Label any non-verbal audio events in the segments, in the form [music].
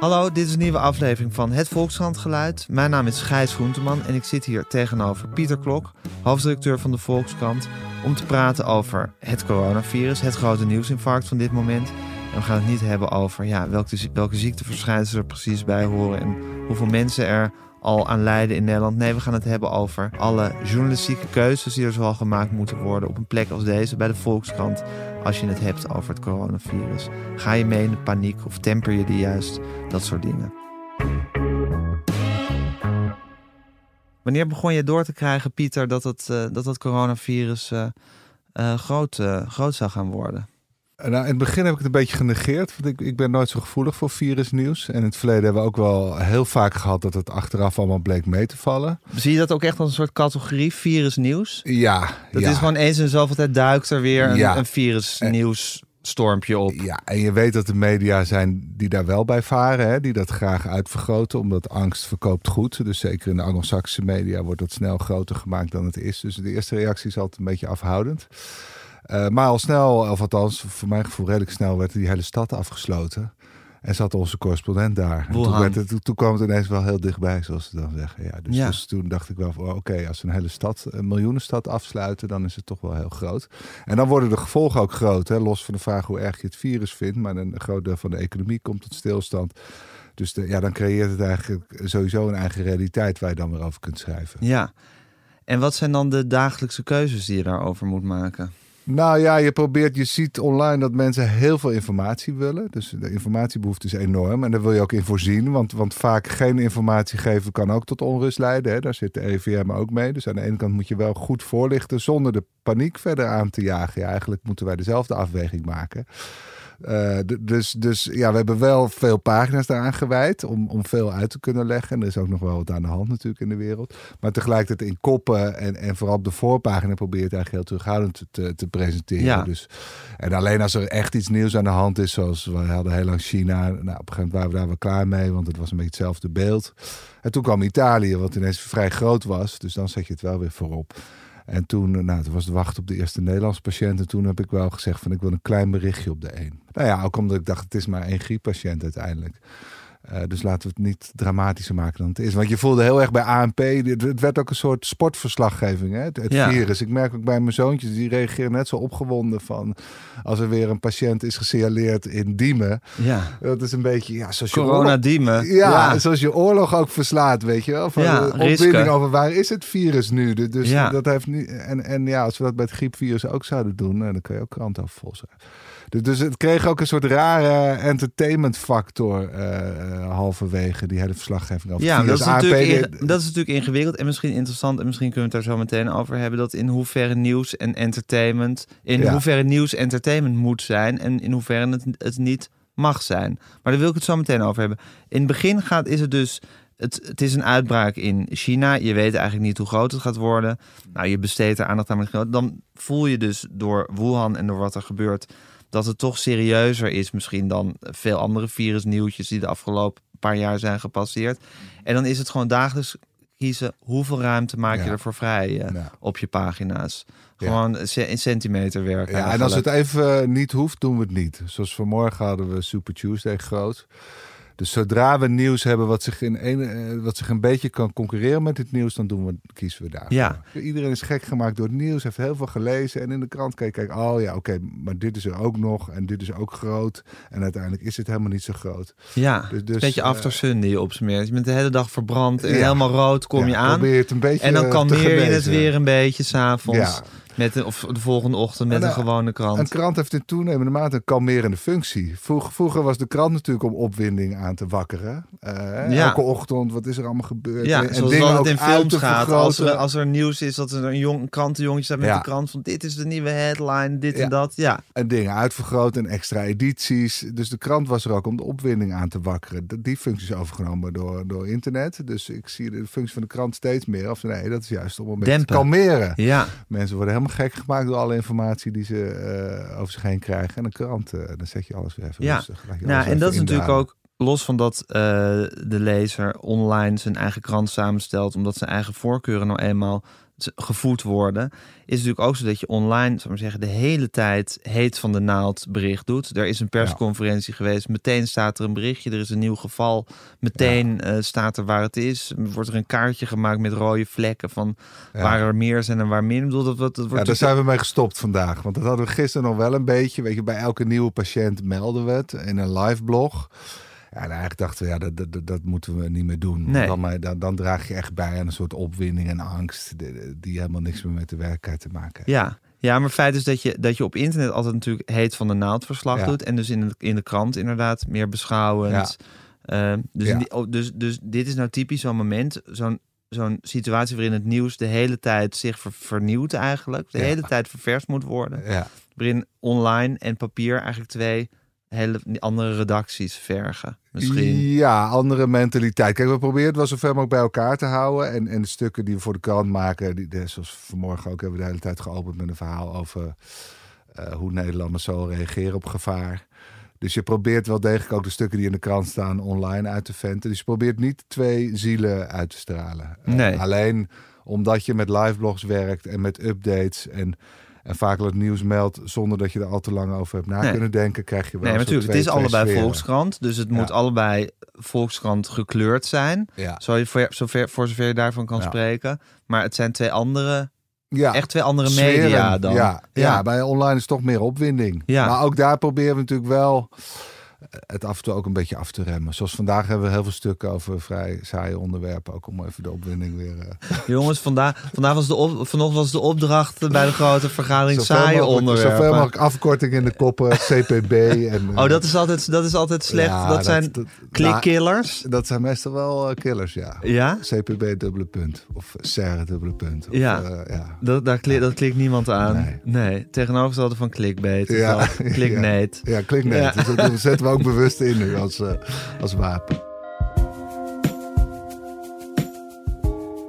Hallo, dit is een nieuwe aflevering van Het Volkskrant Mijn naam is Gijs Groenteman en ik zit hier tegenover Pieter Klok, hoofdredacteur van de Volkskrant, om te praten over het coronavirus, het grote nieuwsinfarct van dit moment. En we gaan het niet hebben over ja, welke, welke ziekteverschijnselen er precies bij horen en hoeveel mensen er al aan lijden in Nederland. Nee, we gaan het hebben over alle journalistieke keuzes die er zoal gemaakt moeten worden op een plek als deze bij de Volkskrant. Als je het hebt over het coronavirus. Ga je mee in de paniek of temper je die juist? Dat soort dingen. Wanneer begon je door te krijgen, Pieter, dat het, uh, dat coronavirus uh, groot, groot zou gaan worden? Nou, in het begin heb ik het een beetje genegeerd. Want ik, ik ben nooit zo gevoelig voor virusnieuws. En in het verleden hebben we ook wel heel vaak gehad dat het achteraf allemaal bleek mee te vallen. Zie je dat ook echt als een soort categorie virusnieuws? Ja. Dat is gewoon eens en zoveel tijd duikt er weer een, ja. een virusnieuws stormpje op. Ja, en je weet dat de media zijn die daar wel bij varen, hè, die dat graag uitvergroten, omdat angst verkoopt goed. Dus zeker in de Anglo-Saxische media wordt dat snel groter gemaakt dan het is. Dus de eerste reactie is altijd een beetje afhoudend. Uh, maar al snel, of althans voor mijn gevoel redelijk snel, werd die hele stad afgesloten. En zat onze correspondent daar. toen, werd het, toen, kwam het ineens wel heel dichtbij, zoals ze dan zeggen. Ja, dus, dus toen dacht ik wel van, oké, als we een hele stad, een miljoenenstad afsluiten, dan is het toch wel heel groot. En dan worden de gevolgen ook groot. Hè? Los van de vraag hoe erg je het virus vindt, maar een groot deel van de economie komt tot stilstand. Dus de, ja, dan creëert het eigenlijk sowieso een eigen realiteit waar je dan weer over kunt schrijven. Ja, en wat zijn dan de dagelijkse keuzes die je daarover moet maken? Nou ja, je probeert, je ziet online dat mensen heel veel informatie willen. Dus de informatiebehoefte is enorm. En daar wil je ook in voorzien. Want, want vaak geen informatie geven kan ook tot onrust leiden. Hè? Daar zit de EVM ook mee. Dus aan de ene kant moet je wel goed voorlichten zonder de paniek verder aan te jagen. Ja, eigenlijk moeten wij dezelfde afweging maken. Uh, dus, dus ja, we hebben wel veel pagina's daaraan gewijd om, om veel uit te kunnen leggen. En er is ook nog wel wat aan de hand natuurlijk in de wereld. Maar tegelijkertijd in koppen en, en vooral op de voorpagina probeer je het eigenlijk heel terughoudend te, te presenteren. Ja. Dus, en alleen als er echt iets nieuws aan de hand is, zoals we hadden heel lang China. Nou, op een gegeven moment waren we daar wel klaar mee, want het was een beetje hetzelfde beeld. En toen kwam Italië, wat ineens vrij groot was. Dus dan zet je het wel weer voorop. En toen, eh, nou, toen was de wacht op de eerste Nederlandse patiënt. En toen heb ik wel gezegd van ik wil een klein berichtje op de één. Nou ja, ook omdat ik dacht het is maar één grieppatiënt uiteindelijk. Uh, dus laten we het niet dramatischer maken dan het is. Want je voelde heel erg bij ANP, het werd ook een soort sportverslaggeving, hè? het, het virus. Ik merk ook bij mijn zoontjes, die reageren net zo opgewonden van als er weer een patiënt is gesignaleerd in Diemen. Ja. Dat is een beetje, ja, zoals je Corona oorlog, Diemen. Ja, ja, zoals je oorlog ook verslaat, weet je wel. Van ja, opwinding over waar is het virus nu. Dus dat heeft niet, en, en ja, als we dat bij het griepvirus ook zouden doen, dan kun je ook krant over vol zijn. Dus, dus het kreeg ook een soort rare entertainment factor uh, halverwege die hele verslaggeving over. Ja, dat is, natuurlijk dat is natuurlijk ingewikkeld en misschien interessant en misschien kunnen we het daar zo meteen over hebben. Dat in hoeverre nieuws en entertainment, in hoeverre nieuws entertainment moet zijn en in hoeverre het, het niet mag zijn. Maar daar wil ik het zo meteen over hebben. In het begin gaat, is het dus het, het, is een uitbraak in China. Je weet eigenlijk niet hoe groot het gaat worden. Nou, je besteedt er aandacht aan. Dan voel je dus door Wuhan en door wat er gebeurt dat het toch serieuzer is misschien dan veel andere virusnieuwtjes die de afgelopen paar jaar zijn gepasseerd. En dan is het gewoon dagelijks kiezen hoeveel ruimte maak je ervoor vrij uh, op je pagina's. Gewoon in centimeter werken. Ja, en als het even niet hoeft, doen we het niet. Zoals vanmorgen hadden we Super Tuesday groot. Dus zodra we nieuws hebben wat zich, in een, eh, wat zich een beetje kan concurreren met het nieuws, dan doen we, kiezen we daar. Ja. Iedereen is gek gemaakt door het nieuws, heeft heel veel gelezen. En in de krant kijk, kijk oh ja, oké, maar dit is er ook nog. En dit is ook groot. En uiteindelijk is het helemaal niet zo groot. Ja, dus, dus, een beetje uh, after sun die je opsmeert. Je bent de hele dag verbrand en helemaal rood kom je aan. Het een beetje en dan kalmeer je het weer een beetje s'avonds. Ja. Met de, of de volgende ochtend met een, gewone krant. Een krant heeft in toenemende mate een kalmerende functie. Vroeger, was de krant natuurlijk om opwinding aan te wakkeren. Uh, Elke ochtend, wat is er allemaal gebeurd? Ja, en, zoals dingen het in films gaat. Als er, als er nieuws is dat er een, jong, een krantenjongetje staat met de krant van dit is de nieuwe headline, dit en dat. Ja. En dingen uitvergroten en extra edities. Dus de krant was er ook om de opwinding aan te wakkeren. Die functie is overgenomen door, door internet. Dus ik zie de functie van de krant steeds meer. Of nee, dat is juist om een beetje te kalmeren. Ja. Mensen worden helemaal gek gemaakt door alle informatie die ze uh, over zich heen krijgen. En een krant, uh, dan zet je alles weer even ja. rustig. Nou, en dat is natuurlijk ook los van dat uh, de lezer online zijn eigen krant samenstelt, omdat zijn eigen voorkeuren nou eenmaal gevoed worden, is natuurlijk ook zo dat je online, zou maar zeggen, de hele tijd heet van de naald bericht doet. Er is een persconferentie geweest, meteen staat er een berichtje, er is een nieuw geval, meteen ja. uh, staat er waar het is, wordt er een kaartje gemaakt met rode vlekken van ja. waar er meer zijn en waar minder. Dat, dat, dat wordt ja, daar zijn we mee gestopt vandaag, want dat hadden we gisteren nog wel een beetje. Weet je, bij elke nieuwe patiënt melden we het in een live blog. Ja, en eigenlijk dachten we, ja, dat, dat, dat moeten we niet meer doen. Nee. Dan, dan, dan, draag je echt bij aan een soort opwinding en angst die, helemaal niks meer met de werkelijkheid te maken heeft. Ja, ja, maar het feit is dat je, dat je op internet altijd natuurlijk heet van de naaldverslag doet. En dus in de, in de krant inderdaad meer beschouwend. Ja. Uh, dus, die, oh, dus, dus dit is nou typisch zo'n moment, zo'n zo'n situatie waarin het nieuws de hele tijd zich ver, vernieuwt eigenlijk. De hele tijd ververst moet worden. Waarin online en papier eigenlijk twee hele andere redacties vergen. Misschien. Ja, andere mentaliteit. Kijk, we proberen het wel zoveel mogelijk bij elkaar te houden. En, en de stukken die we voor de krant maken, die, zoals vanmorgen ook, hebben we de hele tijd geopend met een verhaal over uh, hoe Nederlanders zo reageren op gevaar. Dus je probeert wel degelijk ook de stukken die in de krant staan online uit te venten. Dus je probeert niet twee zielen uit te stralen. Nee. Uh, alleen omdat je met liveblogs werkt en met updates en en vaak het nieuws meldt zonder dat je er al te lang over hebt na kunnen denken, krijg je wel. Nee, natuurlijk. Het is allebei sferen. Volkskrant, dus het moet allebei Volkskrant gekleurd zijn. Ja. Zo je voor, zover, voor zover je daarvan kan Ja. spreken. Maar het zijn twee andere, Ja. echt twee andere Sferen. media dan. Ja, ja. bij online is toch meer opwinding. Ja. Maar ook daar proberen we natuurlijk wel het af en toe ook een beetje af te remmen. Zoals vandaag hebben we heel veel stukken over vrij saaie onderwerpen. Ook om even de opwinding weer... eh, [laughs] Jongens, vandaag, vandaag was de op, vanochtend was de opdracht bij de grote vergadering zoveel saaie mogelijk- onderwerpen. Zoveel mogelijk afkorting in de koppen, [laughs] CPB. En, eh, Oh, dat is altijd, dat is altijd slecht. ja, dat zijn dat- klikkillers. Dat zijn meestal wel eh, killers, ja. Ja? CPB dubbele punt. Of serre dubbele punt. Of, Ja. ja. Dat, daar kli- dat klikt niemand aan. Nee. Nee, tegenovergestelde van clickbait. Ja. [laughs] Ja. Clicknate. Ja, klinkt net. Ja. Dus dat ook bewust in nu als, eh, als wapen.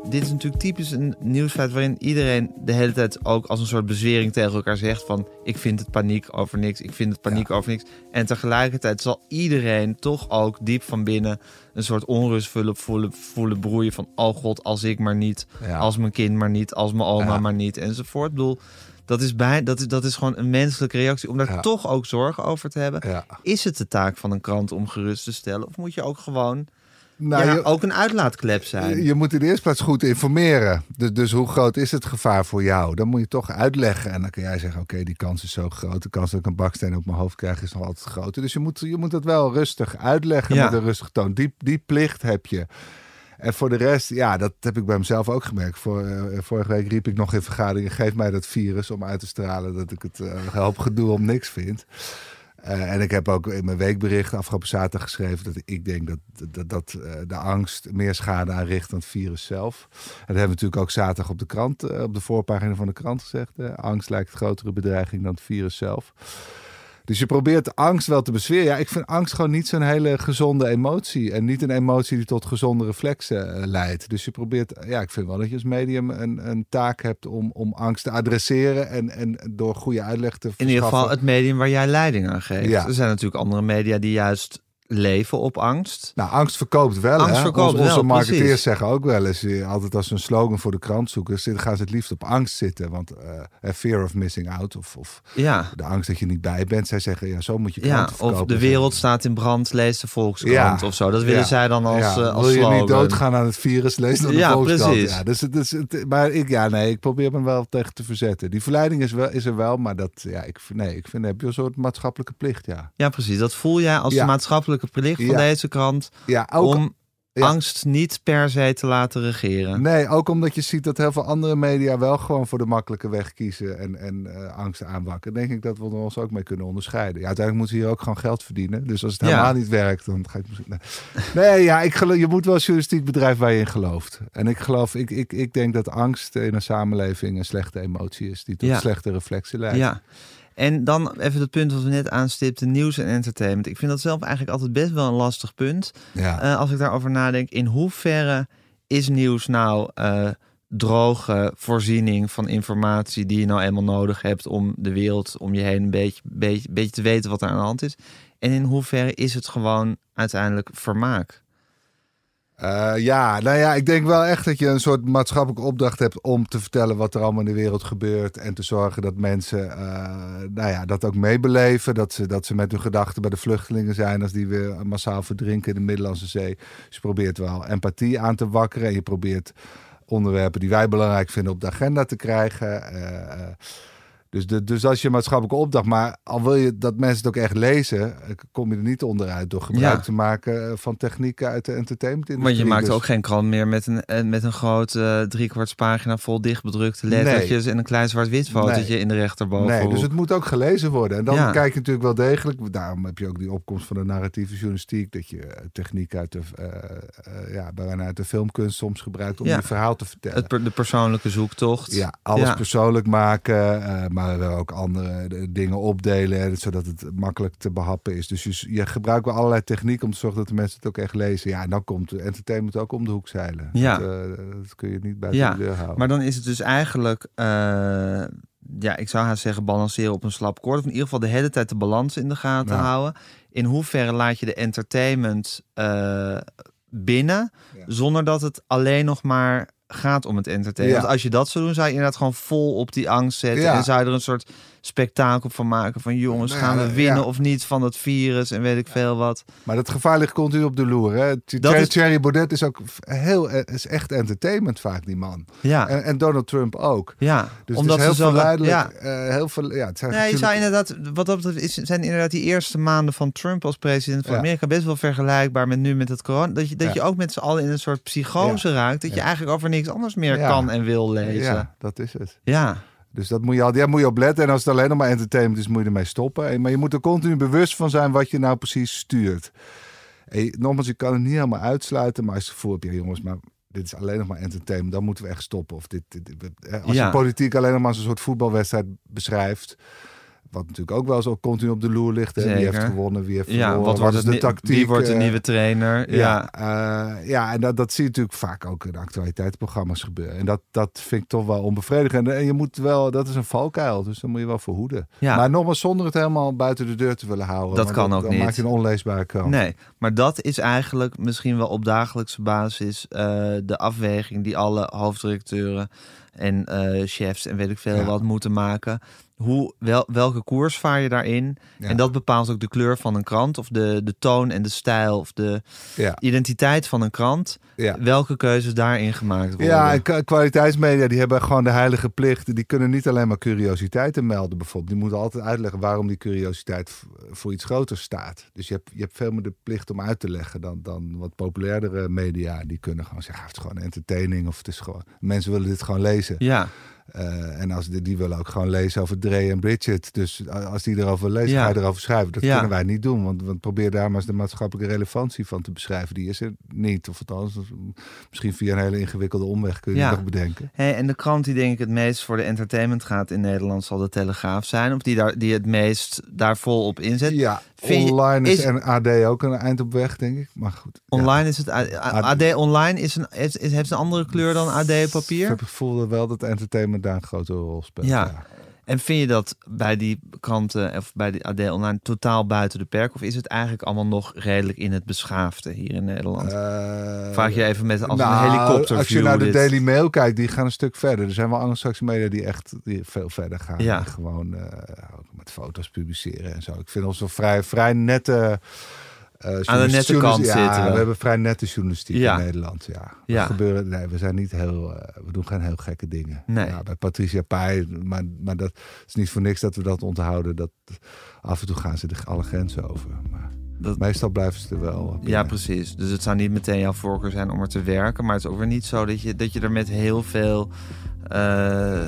Dit is natuurlijk typisch een nieuwsfeit waarin iedereen de hele tijd ook als een soort bezwering tegen elkaar zegt van ik vind het paniek over niks, ik vind het paniek over niks. En tegelijkertijd zal iedereen toch ook diep van binnen een soort onrust voelen, voelen, voelen broeien van oh god, als ik maar niet, Ja. als mijn kind maar niet, als mijn oma Ja. maar niet enzovoort. Ik bedoel, dat is, bij, dat, is, dat is gewoon een menselijke reactie om daar Ja. toch ook zorgen over te hebben. Ja. Is het de taak van een krant om gerust te stellen? Of moet je ook gewoon Nou, ja, je, ook een uitlaatklep zijn? je moet in de eerste plaats goed informeren. Dus, dus hoe groot is het gevaar voor jou? Dan moet je toch uitleggen. En dan kun jij zeggen, oké, die kans is zo groot. De kans dat ik een baksteen op mijn hoofd krijg is nog altijd groter. Dus je moet, je moet het wel rustig uitleggen met een rustig toon. Die, die plicht heb je. En voor de rest, ja, dat heb ik bij mezelf ook gemerkt. Voor, eh, vorige week riep ik nog in vergaderingen: geef mij dat virus om uit te stralen dat ik het uh, gedoe om niks vind. Uh, en ik heb ook in mijn weekbericht afgelopen zaterdag geschreven dat ik denk dat, dat, de angst meer schade aanricht dan het virus zelf. En dat hebben we natuurlijk ook zaterdag op de krant, op de voorpagina van de krant gezegd. angst lijkt grotere bedreiging dan het virus zelf. Dus je probeert angst wel te bezweren. Ja, ik vind angst gewoon niet zo'n hele gezonde emotie. En niet een emotie die tot gezonde reflexen uh, leidt. Dus je probeert, ja, ik vind wel dat je als medium een, een taak hebt om, om angst te adresseren. En, en door goede uitleg te In ieder geval het medium waar jij leiding aan geeft. Ja. Er zijn natuurlijk andere media die juist leven op angst. Nou, angst verkoopt wel. Angst hè? verkoopt Ons, onze wel, marketeers precies. zeggen ook wel eens, eh, altijd als een slogan voor de krant zoeken, gaan ze het liefst op angst zitten. Want eh, fear of missing out, of, of Ja. de angst dat je niet bij bent. Zij zeggen, ja, zo moet je Ja, kranten verkopen. of de wereld staat in brand, lees de Volkskrant Ja. of zo. Dat willen Ja. zij dan als, ja. eh, als Wil je slogan. niet doodgaan aan het virus, lees dan de Ja, Volkskrant. precies. Ja, dus, het, maar ik, ja, nee, ik probeer me wel tegen te verzetten. Die verleiding is, wel, is er wel, maar dat, ja, ik, nee, ik vind, heb je een soort maatschappelijke plicht, ja. Ja, precies. Dat voel jij als Ja. Maatschappelijke plicht van deze krant... Ja, ook, om ja. angst niet per se te laten regeren. Nee, ook omdat je ziet dat heel veel andere media wel gewoon voor de makkelijke weg kiezen en, en eh, angst aanwakken. Denk ik dat we ons ook mee kunnen onderscheiden. Ja, uiteindelijk moeten we hier ook gewoon geld verdienen. Dus als het Ja. helemaal niet werkt, dan ga ik misschien. Nee, ja, ik geloof, je moet wel een journalistiek bedrijf waar je in gelooft. En ik geloof, ik, ik, ik denk dat angst in een samenleving een slechte emotie is die tot Ja. slechte reflexen leidt. Ja. En dan even het punt wat we net aanstipten, nieuws en entertainment. Ik vind dat zelf eigenlijk altijd best wel een lastig punt. Ja. Eh, als ik daarover nadenk, in hoeverre is nieuws nou eh, droge voorziening van informatie die je nou eenmaal nodig hebt om de wereld om je heen een beetje, beetje, beetje te weten wat er aan de hand is? En in hoeverre is het gewoon uiteindelijk vermaak? Uh, ja, nou ja, ik denk wel echt dat je een soort maatschappelijke opdracht hebt om te vertellen wat er allemaal in de wereld gebeurt. En te zorgen dat mensen uh, nou ja, dat ook meebeleven. Dat ze, dat ze met hun gedachten bij de vluchtelingen zijn als die weer massaal verdrinken in de Middellandse Zee. Dus je probeert wel empathie aan te wakkeren. En je probeert onderwerpen die wij belangrijk vinden op de agenda te krijgen. Uh, dus, de, dus als je maatschappelijke opdracht, maar al wil je dat mensen het ook echt lezen, eh, kom je er niet onderuit door gebruik te maken eh, van technieken uit de entertainment Maar je maakt dus... ook geen krant meer met een, eh, met een grote uh, driekwartspagina vol dichtbedrukte lettertjes en een klein zwart-wit fotootje in de rechterboven. Nee, dus het moet ook gelezen worden. En dan kijk je natuurlijk wel degelijk, daarom heb je ook die opkomst van de narratieve journalistiek, dat je techniek uit de, uh, ja, bijna uit de filmkunst soms gebruikt om je verhaal te vertellen. Het, de persoonlijke zoektocht. Ja, alles persoonlijk maken, maar ook andere dingen opdelen, zodat het makkelijk te behappen is. Dus je, je gebruikt wel allerlei techniek om te zorgen dat de mensen het ook echt lezen. Ja, en dan komt entertainment ook om de hoek zeilen. Ja. Dat, uh, dat kun je niet buiten ja. de deur houden. Maar dan is het dus eigenlijk, uh, ja, ik zou haast zeggen balanceren op een slap koord. Of in ieder geval de hele tijd de balans in de gaten ja. houden. In hoeverre laat je de entertainment uh, binnen, ja. zonder dat het alleen nog maar gaat om het entertainen. Ja. Want als je dat zou doen, zou je inderdaad gewoon vol op die angst zetten. Ja. En zou je er een soort spektakel van maken. Van jongens, gaan we winnen of niet van dat virus en weet ik veel wat. Maar dat gevaar ligt continu op de loer. Hè? Thierry, is... Thierry Baudet is ook heel, is echt entertainment vaak, die man. Ja. En, en Donald Trump ook. Ja, dus omdat het is heel zo verleidelijk. Ja. Uh, heel veel, ja, het zijn zou inderdaad, wat dat betreft, is, zijn inderdaad die eerste maanden van Trump als president van Amerika best wel vergelijkbaar met nu met het corona. Dat je, dat je ook met z'n allen in een soort psychose raakt. Dat je eigenlijk over niks anders meer kan en wil lezen. Ja, dat is het. Ja. Dus dat moet je, al, daar moet je op letten. En als het alleen nog maar entertainment is, moet je ermee stoppen. Maar je moet er continu bewust van zijn wat je nou precies stuurt. En nogmaals, je kan het niet helemaal uitsluiten. Maar als je het gevoel hebt, ja jongens, maar dit is alleen nog maar entertainment. Dan moeten we echt stoppen. Of dit, dit, dit als ja. je politiek alleen nog maar als een soort voetbalwedstrijd beschrijft. Wat natuurlijk ook wel zo continu op de loer ligt. Hè? Wie heeft gewonnen, wie heeft ja, verloren. Wat, wat is de tactiek? Wie wordt de nieuwe trainer? Ja, ja, uh, ja en dat, dat zie je natuurlijk vaak ook in actualiteitsprogramma's gebeuren. En dat, dat vind ik toch wel onbevredigend. En je moet wel, dat is een valkuil, dus dan moet je wel verhoeden. Ja. Maar nogmaals, zonder het helemaal buiten de deur te willen houden. Dat kan dat, ook dan niet. maak je een onleesbare krant. Nee, maar dat is eigenlijk misschien wel op dagelijkse basis uh, de afweging die alle hoofddirecteuren en uh, chefs en weet ik veel ja. wat moeten maken. Hoe, wel, welke koers vaar je daarin? Ja. En dat bepaalt ook de kleur van een krant, of de, de toon en de stijl, of de ja. identiteit van een krant. Welke keuzes daarin gemaakt worden? Ja, en kwaliteitsmedia die hebben gewoon de heilige plicht. Die kunnen niet alleen maar curiositeiten melden, bijvoorbeeld. Die moeten altijd uitleggen waarom die curiositeit voor iets groters staat. Dus je hebt, je hebt veel meer de plicht om uit te leggen dan, dan wat populairdere media. Die kunnen gewoon zeggen: het is gewoon entertaining, of het is gewoon. Mensen willen dit gewoon lezen. Ja. Uh, en als die, die willen ook gewoon lezen over Dre en Bridget. Dus als die erover lezen, Ja. ga je erover schrijven. Dat Ja. kunnen wij niet doen. Want, want probeer daar maar eens de maatschappelijke relevantie van te beschrijven. Die is er niet. Of althans, misschien via een hele ingewikkelde omweg kun je Ja. nog bedenken. Hey, en de krant die denk ik het meest voor de entertainment gaat in Nederland zal de Telegraaf zijn. Of die, daar, die het meest daar vol op inzet. Ja, Vind online is, is- en AD ook een eind op weg, denk ik. Maar goed. Online is het... AD online is een, is, is- heeft een andere kleur dan AD Ik heb het gevoel wel dat entertainment daar een grote rol speelt. Ja. En vind je dat bij die kranten of bij die AD online totaal buiten de perk? Of is het eigenlijk allemaal nog redelijk in het beschaafde hier in Nederland? Eh, Vraag je even met als nou, een helikopter Als je naar de Daily Mail kijkt, die gaan een stuk verder. Er zijn wel anglo-saxische media die echt die veel verder gaan. Ja. En Gewoon eh, met foto's publiceren en zo. Ik vind ons wel vrij, vrij nette... eh, nette journalistiek- kant ja, zitten we. we hebben vrij nette journalistiek Ja. in Nederland. Ja. Ja. Gebeuren, nee, we zijn niet heel... eh, we doen geen heel gekke dingen. Nee. Ja, bij Patricia Pai, maar, maar dat is niet voor niks dat we dat onthouden. Dat, af en toe gaan ze de, alle grenzen over. Maar Dat- meestal blijven ze er wel. Ja, binnen. precies. Dus het zou niet meteen jouw voorkeur zijn om er te werken. Maar het is ook weer niet zo dat je, dat je er met heel veel... eh,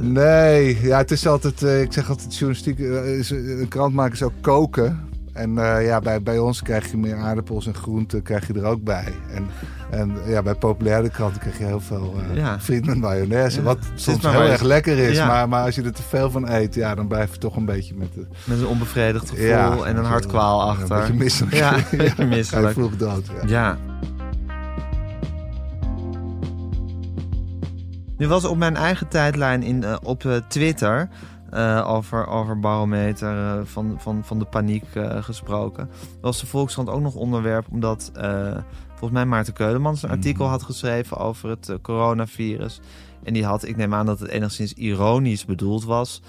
Nee, ja, het is altijd, eh, ik zeg altijd, journalistiek, eh, is, een krant maken is ook koken. En eh, ja, bij, bij ons krijg je meer aardappels en groenten krijg je er ook bij. En, en ja, bij populaire kranten krijg je heel veel Ja. friet met mayonaise. Ja. Wat soms heel erg lekker is. Ja. Maar, maar als je er te veel van eet, ja, dan blijf je toch een beetje met... De, met een onbevredigd gevoel en een hartkwaal Een achter. beetje misselijk. Ja, een beetje [laughs] misselijk. vroeg dood. Ja. Nu was op mijn eigen tijdlijn in, eh, op Twitter... uh, over, over barometer uh, van, van, van de paniek uh, gesproken. was de Volkskrant ook nog onderwerp, omdat volgens mij Maarten Keulemans een artikel mhm. had geschreven over het coronavirus. En die had, ik neem aan dat het enigszins ironisch bedoeld was.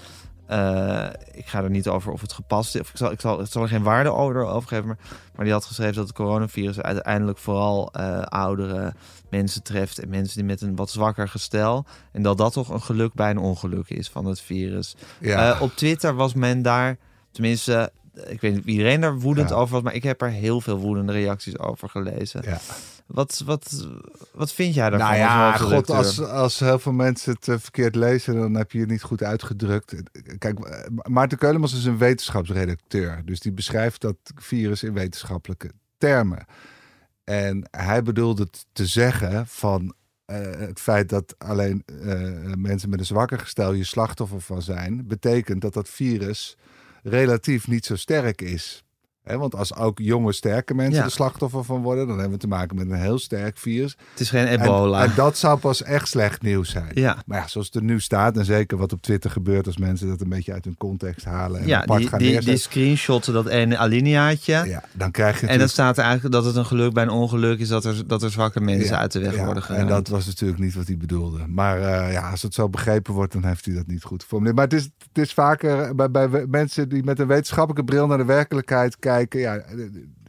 Uh, ik ga er niet over of het gepast is. Of ik, zal, ik, zal, ik zal er geen waarde over, over geven. Maar, maar die had geschreven dat het coronavirus uiteindelijk vooral uh, oudere mensen treft. En mensen die met een wat zwakker gestel. En dat dat toch een geluk bij een ongeluk is van het virus. Ja. Uh, op Twitter was men daar, tenminste, ik weet niet of iedereen daar woedend over was. Maar ik heb er heel veel woedende reacties over gelezen. Ja. Wat, wat, wat vind jij daarvan? Nou ja, als god, als, als heel veel mensen het uh, verkeerd lezen, dan heb je het niet goed uitgedrukt. Kijk, eh, Maarten Keulemans is een wetenschapsredacteur. Dus die beschrijft dat virus in wetenschappelijke termen. En hij bedoelde te zeggen van uh, het feit dat alleen uh, mensen met een zwakker gestel je slachtoffer van zijn, betekent dat dat virus relatief niet zo sterk is want als ook jonge, sterke mensen de slachtoffer van worden, dan hebben we te maken met een heel sterk virus. Het is geen ebola. En, dat zou pas echt slecht nieuws zijn. Ja. Maar ja, zoals het er nu staat, en zeker wat op Twitter gebeurt als mensen dat een beetje uit hun context halen. En ja, apart die, gaan die, die screenshotten, dat ene alineaatje. Ja, dan krijg je. En dan staat er eigenlijk dat het een geluk bij een ongeluk is dat er, dat er zwakke mensen uit de weg worden gegaan. En dat was natuurlijk niet wat hij bedoelde. Maar uh, ja, als het zo begrepen wordt, dan heeft hij dat niet goed geformuleerd. Maar het is, het is vaker bij, bij mensen die met een wetenschappelijke bril naar de werkelijkheid kijken. Ja,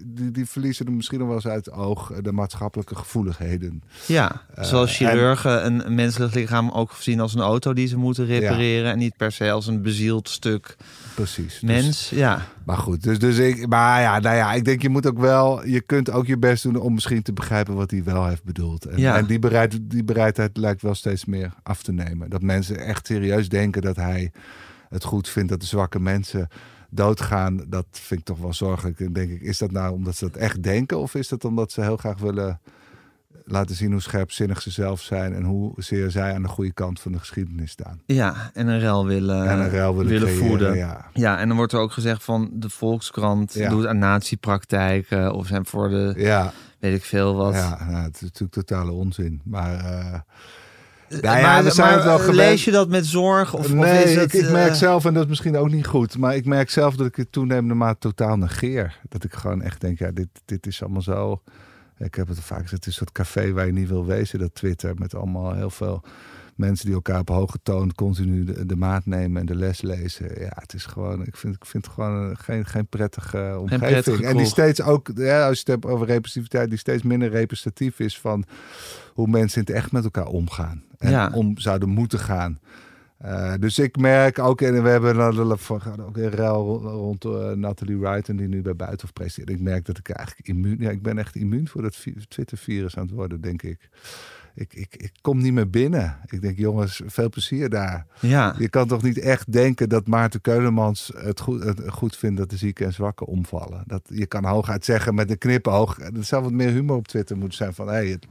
die, die verliezen er misschien nog wel eens uit het oog de maatschappelijke gevoeligheden. Ja, uh, zoals chirurgen een menselijk lichaam ook zien als een auto die ze moeten repareren. En niet per se als een bezield stuk Precies. mens. Dus, ja. Maar goed, dus, dus ik, maar ja, nou ja, ik denk je moet ook wel, je kunt ook je best doen om misschien te begrijpen wat hij wel heeft bedoeld. En, ja. en die, bereid, die bereidheid lijkt wel steeds meer af te nemen. Dat mensen echt serieus denken dat hij het goed vindt dat de zwakke mensen doodgaan, dat vind ik toch wel zorgelijk. En denk ik, is dat nou omdat ze dat echt denken? Of is dat omdat ze heel graag willen laten zien hoe scherpzinnig ze zelf zijn en hoe zeer zij aan de goede kant van de geschiedenis staan. Ja, en een rel willen, en een rel willen, willen voeden. Ja. ja, en dan wordt er ook gezegd van de Volkskrant doet aan natiepraktijken of zijn voor de, ja. weet ik veel wat. Ja, nou, het is natuurlijk totale onzin. Maar uh, nou ja, maar, zijn wel lees je dat met zorg? Of, nee, of is het, ik, ik, merk eh, zelf, en dat is misschien ook niet goed, maar ik merk zelf dat ik het toenemende maat totaal negeer. Dat ik gewoon echt denk, ja, dit, dit is allemaal zo. Ik heb het vaak gezegd, het is soort café waar je niet wil wezen, dat Twitter, met allemaal heel veel mensen die elkaar op hoge toon continu de, de, maat nemen en de les lezen. Ja, het is gewoon, ik vind, ik vind het gewoon geen, geen prettige omgeving. en die steeds ook, ja, als je het hebt over representativiteit, die steeds minder representatief is van hoe mensen in het echt met elkaar omgaan. En om zouden moeten gaan. Uh, dus ik merk ook, en we hebben ook een ruil rond uh, Natalie Wright, en die nu bij Buitenhof presteert. Ik merk dat ik eigenlijk immuun, ja, ik ben echt immuun voor dat Twitter-virus aan het worden, denk ik ik, ik, ik kom niet meer binnen. Ik denk, jongens, veel plezier daar. Ja. Je kan toch niet echt denken dat Maarten Keulemans het goed, het goed vindt dat de zieken en zwakken omvallen. Dat, je kan hooguit zeggen met een knipoog. Er zou wat meer humor op Twitter moeten zijn van... Hey, het,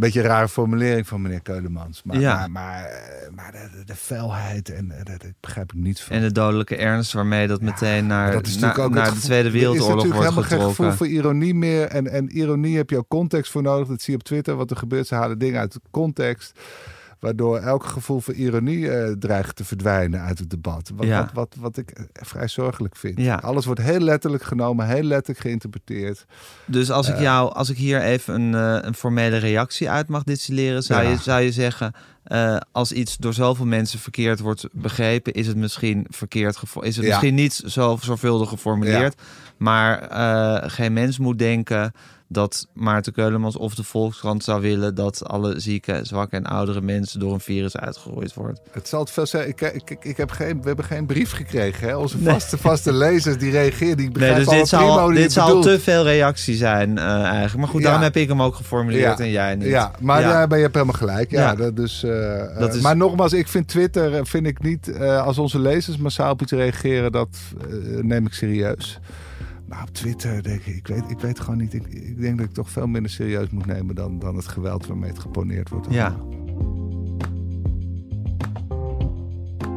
beetje een rare formulering van meneer Keulemans. Maar, ja. maar, maar, maar de, de, felheid, en dat begrijp ik niet van. En de dodelijke ernst waarmee dat meteen naar, dat is naar, de Tweede Wereldoorlog wordt getrokken. Er is helemaal geen gevoel voor ironie meer. En, en ironie heb je ook context voor nodig. Dat zie je op Twitter. Wat er gebeurt, ze halen dingen uit de context. Waardoor elk gevoel voor ironie uh, dreigt te verdwijnen uit het debat. Wat, ja. wat, wat, wat, ik eh, vrij zorgelijk vind. Ja. Alles wordt heel letterlijk genomen, heel letterlijk geïnterpreteerd. Dus als ik eh. jou, als ik hier even een, een formele reactie uit mag distilleren, zou, je, zou je zeggen. als iets door zoveel mensen verkeerd wordt begrepen, is het misschien verkeerd Is het misschien niet zo zorgvuldig geformuleerd. Maar geen mens moet denken dat Maarten Keulemans of de Volkskrant zou willen dat alle zieke, zwakke en oudere mensen door een virus uitgeroeid wordt. Het zal het veel zijn. Ik, ik, ik, heb geen, we hebben geen brief gekregen. Hè? Onze vaste, vaste [laughs] lezers die reageren, die nee, dus dit zal, dit zal te veel reactie zijn uh, eigenlijk. Maar goed, daarom heb ik hem ook geformuleerd en jij niet. Ja, maar ja. Daar ben je helemaal gelijk. Ja, Dat, dus, uh, dat is... Maar nogmaals, ik vind Twitter, vind ik niet, als onze lezers massaal op iets reageren, dat neem ik serieus. Maar op Twitter denk ik, ik weet, ik weet gewoon niet. Ik, denk dat ik toch veel minder serieus moet nemen dan, dan het geweld waarmee het geponeerd wordt. Ja.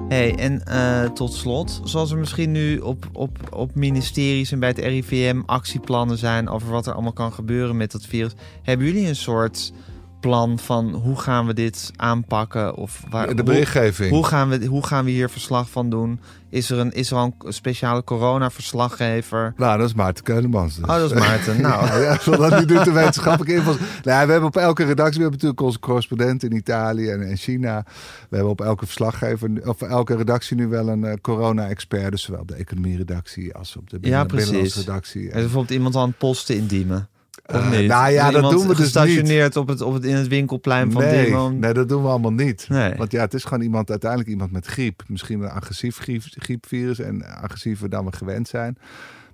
Hey, en uh, tot slot, zoals er misschien nu op, op, op ministeries en bij het RIVM actieplannen zijn over wat er allemaal kan gebeuren met dat virus, hebben jullie een soort plan van hoe gaan we dit aanpakken? Of waar, de berichtgeving. Hoe, hoe, gaan we, hoe gaan we hier verslag van doen? Is er een, is er een speciale corona-verslaggever? Nou, dat is Maarten Keulemans. Dus. Oh, dat is Maarten. [laughs] Nou. ja, ja, nu doet de wetenschappelijke info. Nou, we hebben op elke redactie, we hebben natuurlijk onze correspondent in Italië en in China. We hebben op elke verslaggever, of elke redactie nu wel een uh, corona-expert. Dus zowel op de economie-redactie als op de binnen, ja, precies. redactie. En bijvoorbeeld iemand aan posten indiemen. Uh, nou ja, dat doen we dus gestationeerd op het, op het, in het winkelplein van nee, Dimon. Nee, dat doen we allemaal niet. Nee. Want ja, het is gewoon iemand, uiteindelijk iemand met griep. Misschien een agressief griep, griepvirus en agressiever dan we gewend zijn.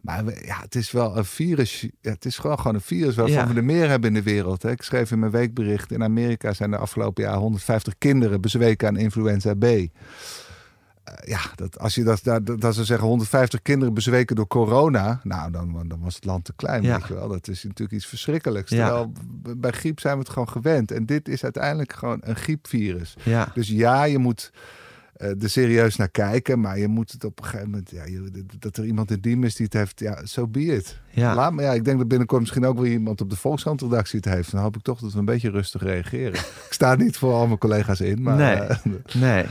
Maar we, ja, het is wel een virus. Het is gewoon, gewoon een virus waarvan Ja. we er meer hebben in de wereld. Hè. Ik schreef in mijn weekbericht: in Amerika zijn de afgelopen jaar 150 kinderen bezweken aan influenza B. Eh, ja, dat, als je dat, dat, dat ze zeggen 150 kinderen bezweken door corona, nou dan, dan was het land te klein, Ja. weet je wel. Dat is natuurlijk iets verschrikkelijks. Ja. Terwijl bij griep zijn we het gewoon gewend. En dit is uiteindelijk gewoon een griepvirus. Ja. Dus ja, je moet eh, er serieus naar kijken, maar je moet het op een gegeven moment, ja, je- dat er iemand in diem is die het heeft, ja, zo so be it. Ja. Laat me, ja, ik denk dat binnenkort misschien ook weer iemand op de Volkskrant-redactie het heeft. Dan hoop ik toch dat we een beetje rustig reageren. [laughs] ik sta niet voor al mijn collega's in, maar Nee. eh, [laughs] Nee.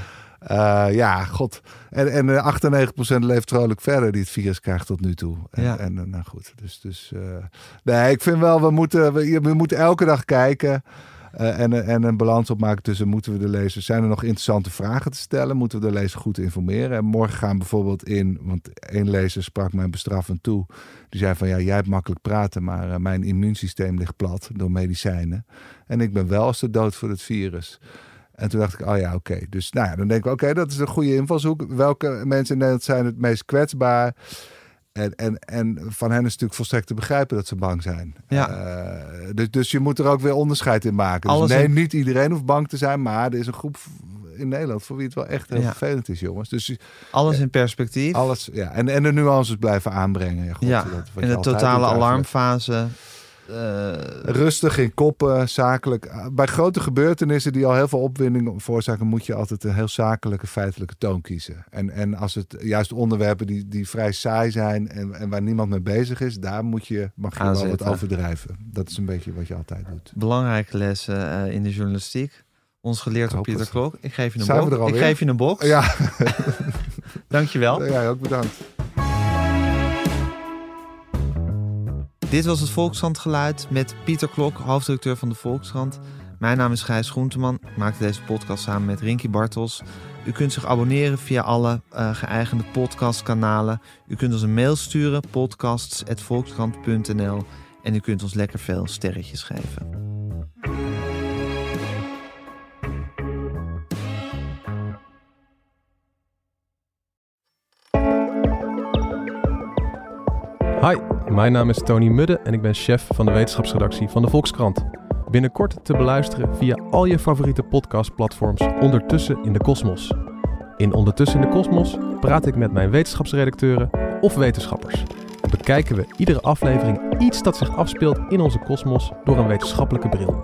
Eh, ja, god. En, en eh, 98% leeft vrolijk verder die het virus krijgt tot nu toe. En, Ja. en eh, nou goed, dus, dus eh, nee, ik vind wel, we moeten, we, we moeten elke dag kijken. eh, en, en een balans opmaken tussen moeten we de lezer, zijn er nog interessante vragen te stellen? Moeten we de lezer goed informeren? En morgen gaan we bijvoorbeeld in, want één lezer sprak mij bestraffend toe. Die zei van ja, jij hebt makkelijk praten, maar eh, mijn immuunsysteem ligt plat door medicijnen. En ik ben wel als de dood voor het virus. En toen dacht ik, oh ja, oké. Dus nou ja, dan denken we, oké, dat is een goede invalshoek. Welke mensen in Nederland zijn het meest kwetsbaar? En, en, en van hen is natuurlijk volstrekt te begrijpen dat ze bang zijn. Ja. Eh, dus, dus je moet er ook weer onderscheid in maken. Dus Alles nee, in- niet iedereen hoeft bang te zijn, maar er is een groep in Nederland voor wie het wel echt heel Ja. vervelend is, jongens. Dus Alles in perspectief. alles, ja. En, en de nuances blijven aanbrengen. Ja, god, ja. dat- In de totale alarmfase. eh, Rustig in koppen, zakelijk. Bij grote gebeurtenissen die al heel veel opwinding veroorzaken, moet je altijd een heel zakelijke, feitelijke toon kiezen. En, en als het juist onderwerpen die, die vrij saai zijn en, en waar niemand mee bezig is, daar moet je, mag je wel wat overdrijven. Dat is een beetje wat je altijd doet. belangrijke lessen eh, in de journalistiek. Ons geleerd door hoop Pieter het. Klok. Ik geef je een box. Ik geef je een box. Ja, [laughs] Dankjewel. jij ook bedankt. Dit was het Volkskrant geluid met Pieter Klok, hoofdredacteur van de Volkskrant. Mijn naam is Gijs Groenteman. Ik maakte deze podcast samen met Rinky Bartels. U kunt zich abonneren via alle eh, geëigende podcastkanalen. U kunt ons een mail sturen, podcasts.volkskrant.nl. En u kunt ons lekker veel sterretjes geven. Hi, mijn naam is Tony Mudde en ik ben chef van de wetenschapsredactie van de Volkskrant. Binnenkort te beluisteren via al je favoriete podcastplatforms Ondertussen in de Kosmos. In Ondertussen in de Kosmos praat ik met mijn wetenschapsredacteuren of wetenschappers. En bekijken we iedere aflevering iets dat zich afspeelt in onze kosmos door een wetenschappelijke bril.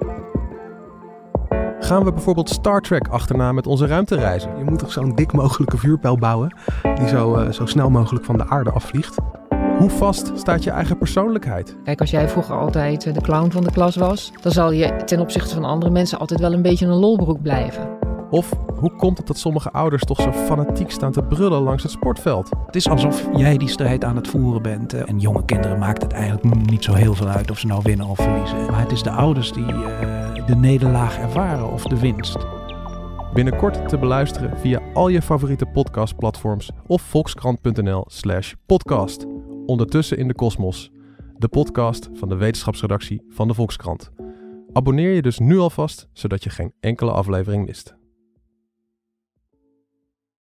Gaan we bijvoorbeeld Star Trek achterna met onze ruimtereizen? Je moet toch zo'n dik mogelijke vuurpijl bouwen die zo, eh, zo snel mogelijk van de aarde afvliegt. Hoe vast staat je eigen persoonlijkheid? Kijk, als jij vroeger altijd eh, de clown van de klas was, dan zal je ten opzichte van andere mensen altijd wel een beetje een lolbroek blijven. Of hoe komt het dat sommige ouders toch zo fanatiek staan te brullen langs het sportveld? Het is alsof jij die strijd aan het voeren bent. eh, En jonge kinderen maakt het eigenlijk niet zo heel veel uit of ze nou winnen of verliezen. Maar het is de ouders die eh, de nederlaag ervaren of de winst. Binnenkort te beluisteren via al je favoriete podcastplatforms of volkskrant.nl/slash podcast. Ondertussen in de kosmos, de podcast van de wetenschapsredactie van de Volkskrant. Abonneer je dus nu alvast, zodat je geen enkele aflevering mist.